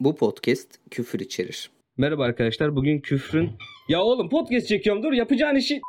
Bu podcast küfür içerir. Merhaba arkadaşlar. Bugün küfrün... Ya oğlum podcast çekiyorum dur yapacağın işi...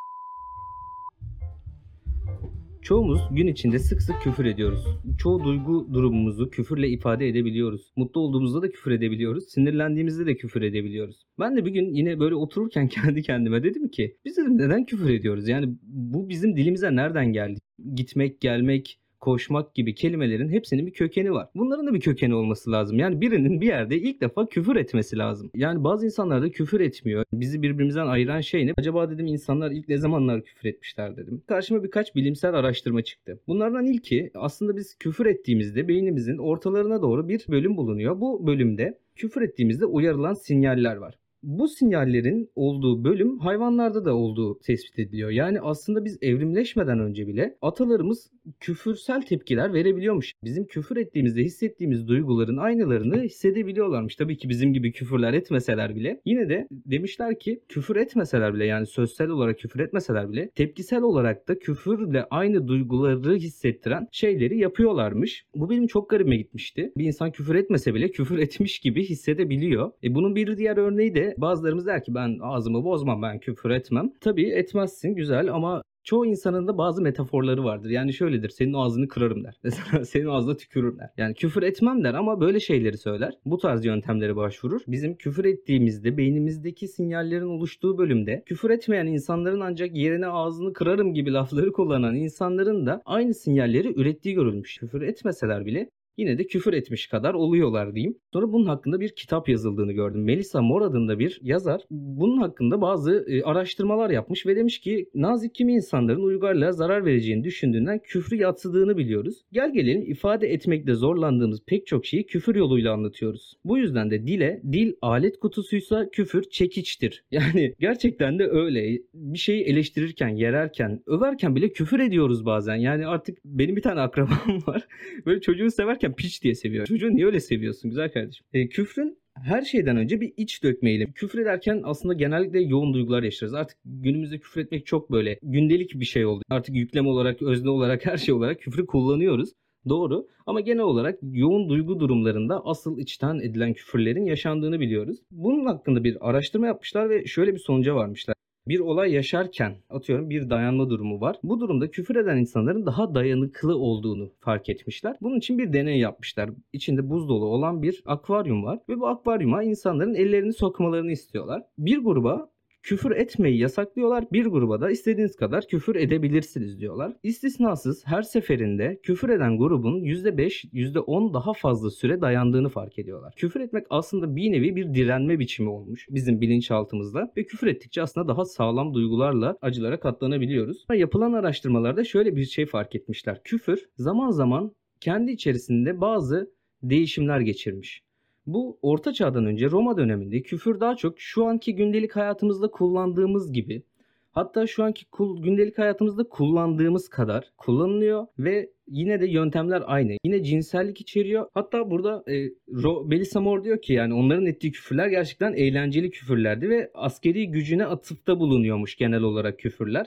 Çoğumuz gün içinde sık sık küfür ediyoruz. Çoğu duygu durumumuzu küfürle ifade edebiliyoruz. Mutlu olduğumuzda da küfür edebiliyoruz. Sinirlendiğimizde de küfür edebiliyoruz. Ben de bir gün yine böyle otururken kendi kendime dedim ki biz dedim neden küfür ediyoruz? Yani bu bizim dilimize nereden geldi? Gitmek, gelmek, koşmak gibi kelimelerin hepsinin bir kökeni var. Bunların da bir kökeni olması lazım. Yani birinin bir yerde ilk defa küfür etmesi lazım. Yani bazı insanlar da küfür etmiyor. Bizi birbirimizden ayıran şey ne? Acaba dedim insanlar ilk ne zamanlar küfür etmişler dedim. Karşıma birkaç bilimsel araştırma çıktı. Bunlardan ilki aslında biz küfür ettiğimizde beynimizin ortalarına doğru bir bölüm bulunuyor. Bu bölümde küfür ettiğimizde uyarılan sinyaller var bu sinyallerin olduğu bölüm hayvanlarda da olduğu tespit ediliyor. Yani aslında biz evrimleşmeden önce bile atalarımız küfürsel tepkiler verebiliyormuş. Bizim küfür ettiğimizde hissettiğimiz duyguların aynılarını hissedebiliyorlarmış. Tabii ki bizim gibi küfürler etmeseler bile yine de demişler ki küfür etmeseler bile yani sözsel olarak küfür etmeseler bile tepkisel olarak da küfürle aynı duyguları hissettiren şeyleri yapıyorlarmış. Bu benim çok garibime gitmişti. Bir insan küfür etmese bile küfür etmiş gibi hissedebiliyor. E bunun bir diğer örneği de bazılarımız der ki ben ağzımı bozmam ben küfür etmem. Tabii etmezsin güzel ama çoğu insanın da bazı metaforları vardır. Yani şöyledir senin ağzını kırarım der. Senin ağzına tükürürüm der. Yani küfür etmem der ama böyle şeyleri söyler. Bu tarz yöntemlere başvurur. Bizim küfür ettiğimizde beynimizdeki sinyallerin oluştuğu bölümde küfür etmeyen insanların ancak yerine ağzını kırarım gibi lafları kullanan insanların da aynı sinyalleri ürettiği görülmüş. Küfür etmeseler bile yine de küfür etmiş kadar oluyorlar diyeyim. Sonra bunun hakkında bir kitap yazıldığını gördüm. Melissa Moore adında bir yazar bunun hakkında bazı e, araştırmalar yapmış ve demiş ki nazik kimi insanların uygarlığa zarar vereceğini düşündüğünden küfrü yatsıdığını biliyoruz. Gel gelelim ifade etmekte zorlandığımız pek çok şeyi küfür yoluyla anlatıyoruz. Bu yüzden de dile dil alet kutusuysa küfür çekiçtir. Yani gerçekten de öyle. Bir şeyi eleştirirken, yererken, överken bile küfür ediyoruz bazen. Yani artık benim bir tane akrabam var. Böyle çocuğu severken severken piç diye seviyor. Çocuğu niye öyle seviyorsun güzel kardeşim? E, küfrün her şeyden önce bir iç dökme eylemi. Küfür ederken aslında genellikle yoğun duygular yaşarız. Artık günümüzde küfür etmek çok böyle gündelik bir şey oldu. Artık yüklem olarak, özne olarak, her şey olarak küfrü kullanıyoruz. Doğru ama genel olarak yoğun duygu durumlarında asıl içten edilen küfürlerin yaşandığını biliyoruz. Bunun hakkında bir araştırma yapmışlar ve şöyle bir sonuca varmışlar bir olay yaşarken atıyorum bir dayanma durumu var. Bu durumda küfür eden insanların daha dayanıklı olduğunu fark etmişler. Bunun için bir deney yapmışlar. İçinde buz dolu olan bir akvaryum var ve bu akvaryuma insanların ellerini sokmalarını istiyorlar. Bir gruba küfür etmeyi yasaklıyorlar. Bir gruba da istediğiniz kadar küfür edebilirsiniz diyorlar. İstisnasız her seferinde küfür eden grubun %5, %10 daha fazla süre dayandığını fark ediyorlar. Küfür etmek aslında bir nevi bir direnme biçimi olmuş bizim bilinçaltımızda ve küfür ettikçe aslında daha sağlam duygularla acılara katlanabiliyoruz. Yapılan araştırmalarda şöyle bir şey fark etmişler. Küfür zaman zaman kendi içerisinde bazı değişimler geçirmiş. Bu orta çağdan önce Roma döneminde küfür daha çok şu anki gündelik hayatımızda kullandığımız gibi hatta şu anki gündelik hayatımızda kullandığımız kadar kullanılıyor ve yine de yöntemler aynı. Yine cinsellik içeriyor. Hatta burada e, Ro, Melissa Moore diyor ki yani onların ettiği küfürler gerçekten eğlenceli küfürlerdi ve askeri gücüne atıfta bulunuyormuş genel olarak küfürler.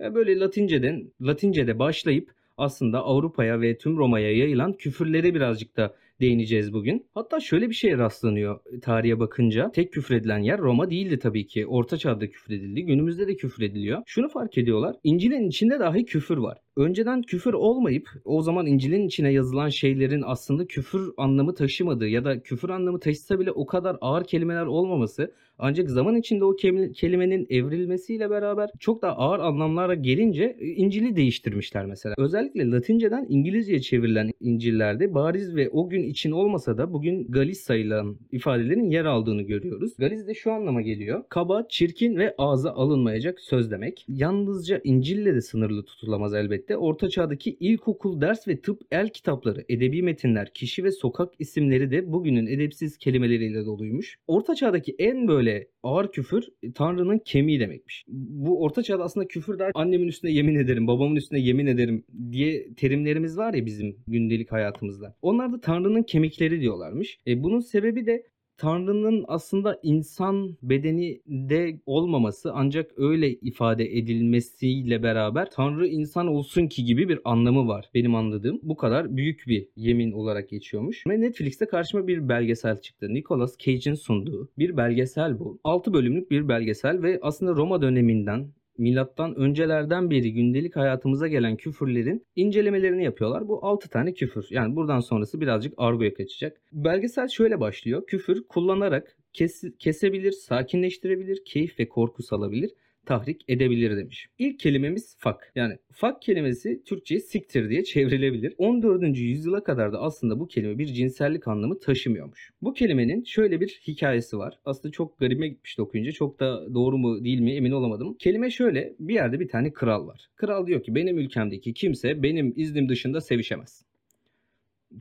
E, böyle Latinceden Latince'de başlayıp aslında Avrupa'ya ve tüm Roma'ya yayılan küfürlere birazcık da değineceğiz bugün. Hatta şöyle bir şeye rastlanıyor tarihe bakınca. Tek küfredilen yer Roma değildi tabii ki. Orta çağda küfredildi. Günümüzde de küfrediliyor. Şunu fark ediyorlar. İncil'in içinde dahi küfür var. Önceden küfür olmayıp o zaman İncil'in içine yazılan şeylerin aslında küfür anlamı taşımadığı ya da küfür anlamı taşısa bile o kadar ağır kelimeler olmaması ancak zaman içinde o kelimenin evrilmesiyle beraber çok daha ağır anlamlara gelince e, İncil'i değiştirmişler mesela. Özellikle Latinceden İngilizceye çevrilen İncil'lerde bariz ve o gün için olmasa da bugün Galiz sayılan ifadelerin yer aldığını görüyoruz. Galiz de şu anlama geliyor. Kaba, çirkin ve ağza alınmayacak söz demek. Yalnızca İncil'le de sınırlı tutulamaz elbette. Orta çağdaki ilkokul ders ve tıp el kitapları, edebi metinler, kişi ve sokak isimleri de bugünün edepsiz kelimeleriyle doluymuş. Orta çağdaki en böyle ağır küfür e, Tanrı'nın kemiği demekmiş. Bu orta çağda aslında küfür der annemin üstüne yemin ederim, babamın üstüne yemin ederim diye terimlerimiz var ya bizim gündelik hayatımızda. Onlar da Tanrı'nın kemikleri diyorlarmış. E, bunun sebebi de Tanrı'nın aslında insan bedeni de olmaması ancak öyle ifade edilmesiyle beraber Tanrı insan olsun ki gibi bir anlamı var. Benim anladığım bu kadar büyük bir yemin olarak geçiyormuş. Ve Netflix'te karşıma bir belgesel çıktı. Nicolas Cage'in sunduğu bir belgesel bu. 6 bölümlük bir belgesel ve aslında Roma döneminden milattan öncelerden beri gündelik hayatımıza gelen küfürlerin incelemelerini yapıyorlar. Bu 6 tane küfür. Yani buradan sonrası birazcık argoya kaçacak. Belgesel şöyle başlıyor. Küfür kullanarak kes, kesebilir, sakinleştirebilir, keyif ve korku salabilir tahrik edebilir demiş. İlk kelimemiz fak. Yani fak kelimesi Türkçe'ye siktir diye çevrilebilir. 14. yüzyıla kadar da aslında bu kelime bir cinsellik anlamı taşımıyormuş. Bu kelimenin şöyle bir hikayesi var. Aslında çok garime gitmişti okuyunca. Çok da doğru mu değil mi emin olamadım. Kelime şöyle. Bir yerde bir tane kral var. Kral diyor ki benim ülkemdeki kimse benim iznim dışında sevişemez.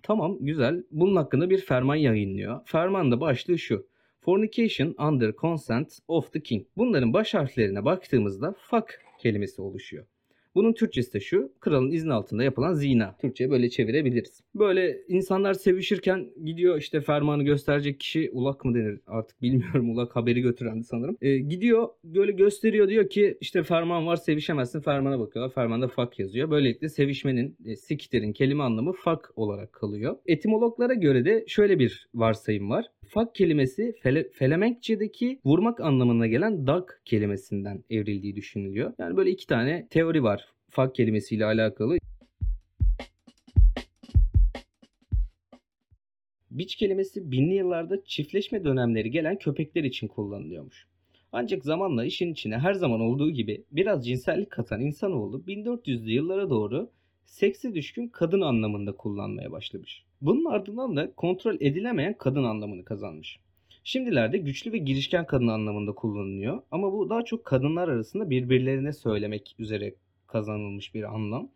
Tamam güzel. Bunun hakkında bir ferman yayınlıyor. Ferman da başlığı şu. Fornication under consent of the king. Bunların baş harflerine baktığımızda fuck kelimesi oluşuyor. Bunun Türkçesi de şu. Kralın izni altında yapılan zina. Türkçe böyle çevirebiliriz. Böyle insanlar sevişirken gidiyor işte fermanı gösterecek kişi ulak mı denir artık bilmiyorum ulak haberi götürendi sanırım. E, gidiyor böyle gösteriyor diyor ki işte ferman var sevişemezsin fermana bakıyorlar. Fermanda fuck yazıyor. Böylelikle sevişmenin e, siktirin kelime anlamı fuck olarak kalıyor. Etimologlara göre de şöyle bir varsayım var. Fuck kelimesi Fele, Felemenkçedeki vurmak anlamına gelen dag kelimesinden evrildiği düşünülüyor. Yani böyle iki tane teori var fuck kelimesiyle alakalı. Bitch kelimesi binli yıllarda çiftleşme dönemleri gelen köpekler için kullanılıyormuş. Ancak zamanla işin içine her zaman olduğu gibi biraz cinsellik katan insanoğlu 1400'lü yıllara doğru seksi düşkün kadın anlamında kullanmaya başlamış. Bunun ardından da kontrol edilemeyen kadın anlamını kazanmış. Şimdilerde güçlü ve girişken kadın anlamında kullanılıyor ama bu daha çok kadınlar arasında birbirlerine söylemek üzere kazanılmış bir anlam.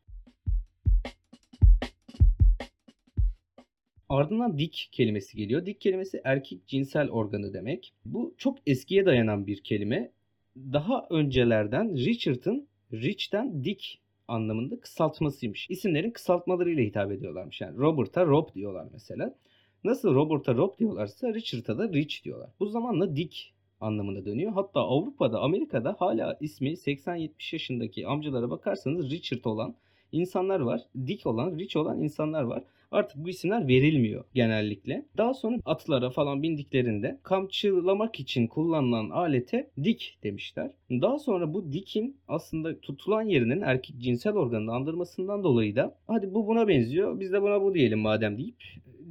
Ardından dik kelimesi geliyor. Dik kelimesi erkek cinsel organı demek. Bu çok eskiye dayanan bir kelime. Daha öncelerden Richard'ın rich'ten dik anlamında kısaltmasıymış. İsimlerin kısaltmalarıyla hitap ediyorlarmış. Yani Robert'a Rob diyorlar mesela. Nasıl Robert'a Rob diyorlarsa Richard'a da Rich diyorlar. Bu zamanla dik anlamına dönüyor. Hatta Avrupa'da, Amerika'da hala ismi 80-70 yaşındaki amcalara bakarsanız Richard olan insanlar var. Dick olan, Rich olan insanlar var. Artık bu isimler verilmiyor genellikle. Daha sonra atlara falan bindiklerinde kamçılamak için kullanılan alete dik demişler. Daha sonra bu dikin aslında tutulan yerinin erkek cinsel organını andırmasından dolayı da hadi bu buna benziyor biz de buna bu diyelim madem deyip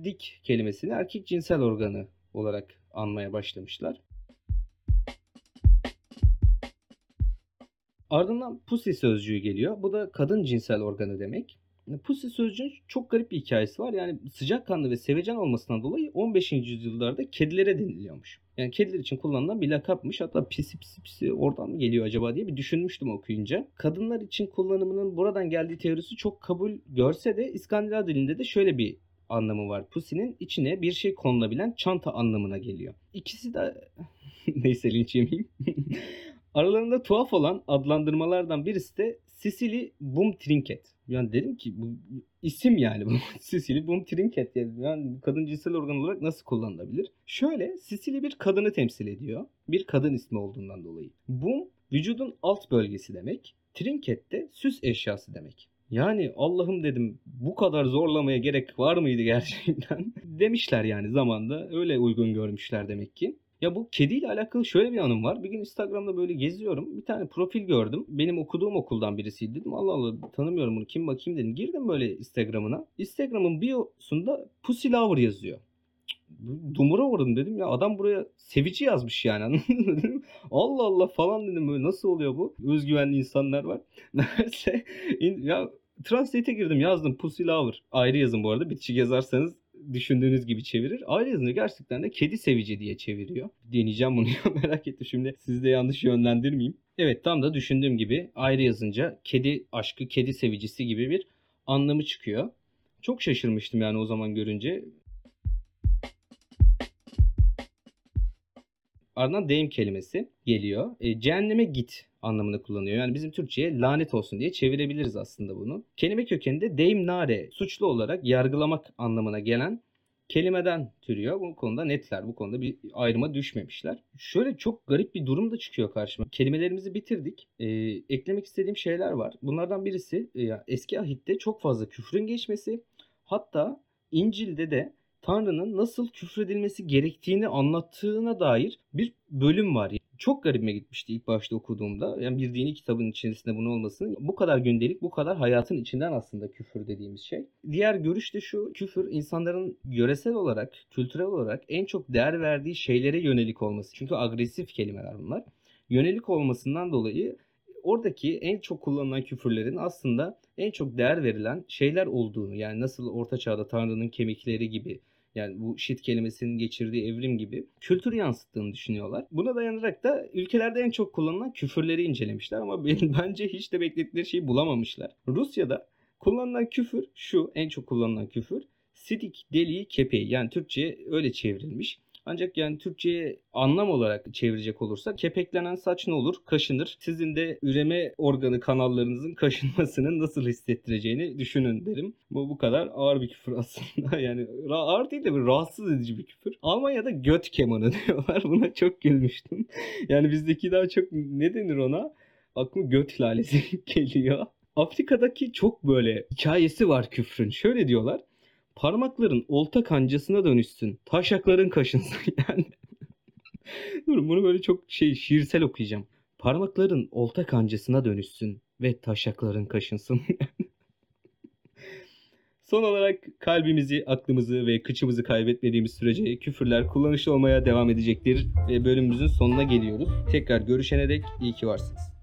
dik kelimesini erkek cinsel organı olarak anmaya başlamışlar. Ardından pussy sözcüğü geliyor. Bu da kadın cinsel organı demek. Pussy sözcüğün çok garip bir hikayesi var. Yani sıcakkanlı ve sevecen olmasından dolayı 15. yüzyıllarda kedilere deniliyormuş. Yani kediler için kullanılan bir lakapmış. Hatta pisi pisi pisi oradan mı geliyor acaba diye bir düşünmüştüm okuyunca. Kadınlar için kullanımının buradan geldiği teorisi çok kabul görse de İskandinav dilinde de şöyle bir anlamı var. Pussy'nin içine bir şey konulabilen çanta anlamına geliyor. İkisi de neyse linç yemeyeyim. Aralarında tuhaf olan adlandırmalardan birisi de Sicily Boom Trinket. Yani dedim ki bu isim yani bu Sicily Boom Trinket yani, yani kadın cinsel organ olarak nasıl kullanılabilir? Şöyle Sicily bir kadını temsil ediyor. Bir kadın ismi olduğundan dolayı. Boom vücudun alt bölgesi demek. Trinket de süs eşyası demek. Yani Allah'ım dedim bu kadar zorlamaya gerek var mıydı gerçekten? Demişler yani zamanda öyle uygun görmüşler demek ki. Ya bu kediyle alakalı şöyle bir anım var. Bir gün Instagram'da böyle geziyorum. Bir tane profil gördüm. Benim okuduğum okuldan birisiydi dedim. Allah Allah tanımıyorum bunu kim bakayım dedim. Girdim böyle Instagram'ına. Instagram'ın biosunda Pussy Lover yazıyor. Dumura uğradım dedim ya adam buraya sevici yazmış yani? Allah Allah falan dedim böyle nasıl oluyor bu? Özgüvenli insanlar var. Neyse ya Translate'e girdim yazdım Pussy Lover. Ayrı yazın bu arada. Bitişik yazarsanız düşündüğünüz gibi çevirir. Aile yazınca gerçekten de kedi sevici diye çeviriyor. Deneyeceğim bunu ya merak ettim şimdi sizi de yanlış yönlendirmeyeyim. Evet tam da düşündüğüm gibi ayrı yazınca kedi aşkı, kedi sevicisi gibi bir anlamı çıkıyor. Çok şaşırmıştım yani o zaman görünce. Ardından deyim kelimesi geliyor. E, cehenneme git anlamını kullanıyor. Yani bizim Türkçe'ye lanet olsun diye çevirebiliriz aslında bunu. Kelime kökeninde deyim nare suçlu olarak yargılamak anlamına gelen kelimeden türüyor. Bu konuda netler. Bu konuda bir ayrıma düşmemişler. Şöyle çok garip bir durum da çıkıyor karşıma. Kelimelerimizi bitirdik. Ee, eklemek istediğim şeyler var. Bunlardan birisi e, eski ahitte çok fazla küfrün geçmesi. Hatta İncil'de de Tanrı'nın nasıl küfredilmesi gerektiğini anlattığına dair bir bölüm var. Çok garibime gitmişti ilk başta okuduğumda. Yani bir dini kitabın içerisinde bunun olmasının bu kadar gündelik, bu kadar hayatın içinden aslında küfür dediğimiz şey. Diğer görüş de şu. Küfür insanların yöresel olarak, kültürel olarak en çok değer verdiği şeylere yönelik olması. Çünkü agresif kelimeler bunlar. Yönelik olmasından dolayı oradaki en çok kullanılan küfürlerin aslında en çok değer verilen şeyler olduğunu yani nasıl orta çağda Tanrı'nın kemikleri gibi yani bu shit kelimesinin geçirdiği evrim gibi kültür yansıttığını düşünüyorlar. Buna dayanarak da ülkelerde en çok kullanılan küfürleri incelemişler ama benim bence hiç de bekledikleri şeyi bulamamışlar. Rusya'da kullanılan küfür şu en çok kullanılan küfür sidik deliği kepeği yani Türkçe'ye öyle çevrilmiş. Ancak yani Türkçe'ye anlam olarak çevirecek olursak kepeklenen saç ne olur? Kaşınır. Sizin de üreme organı kanallarınızın kaşınmasının nasıl hissettireceğini düşünün derim. Bu bu kadar ağır bir küfür aslında. Yani ağır değil de bir rahatsız edici bir küfür. Almanya'da göt kemanı diyorlar. Buna çok gülmüştüm. Yani bizdeki daha çok ne denir ona? Aklıma göt lalesi geliyor. Afrika'daki çok böyle hikayesi var küfrün. Şöyle diyorlar. Parmakların olta kancasına dönüşsün. Taşakların kaşınsın yani. Durun bunu böyle çok şey şiirsel okuyacağım. Parmakların olta kancasına dönüşsün ve taşakların kaşınsın. Son olarak kalbimizi, aklımızı ve kıçımızı kaybetmediğimiz sürece küfürler kullanışlı olmaya devam edecektir ve bölümümüzün sonuna geliyoruz. Tekrar görüşene dek iyi ki varsınız.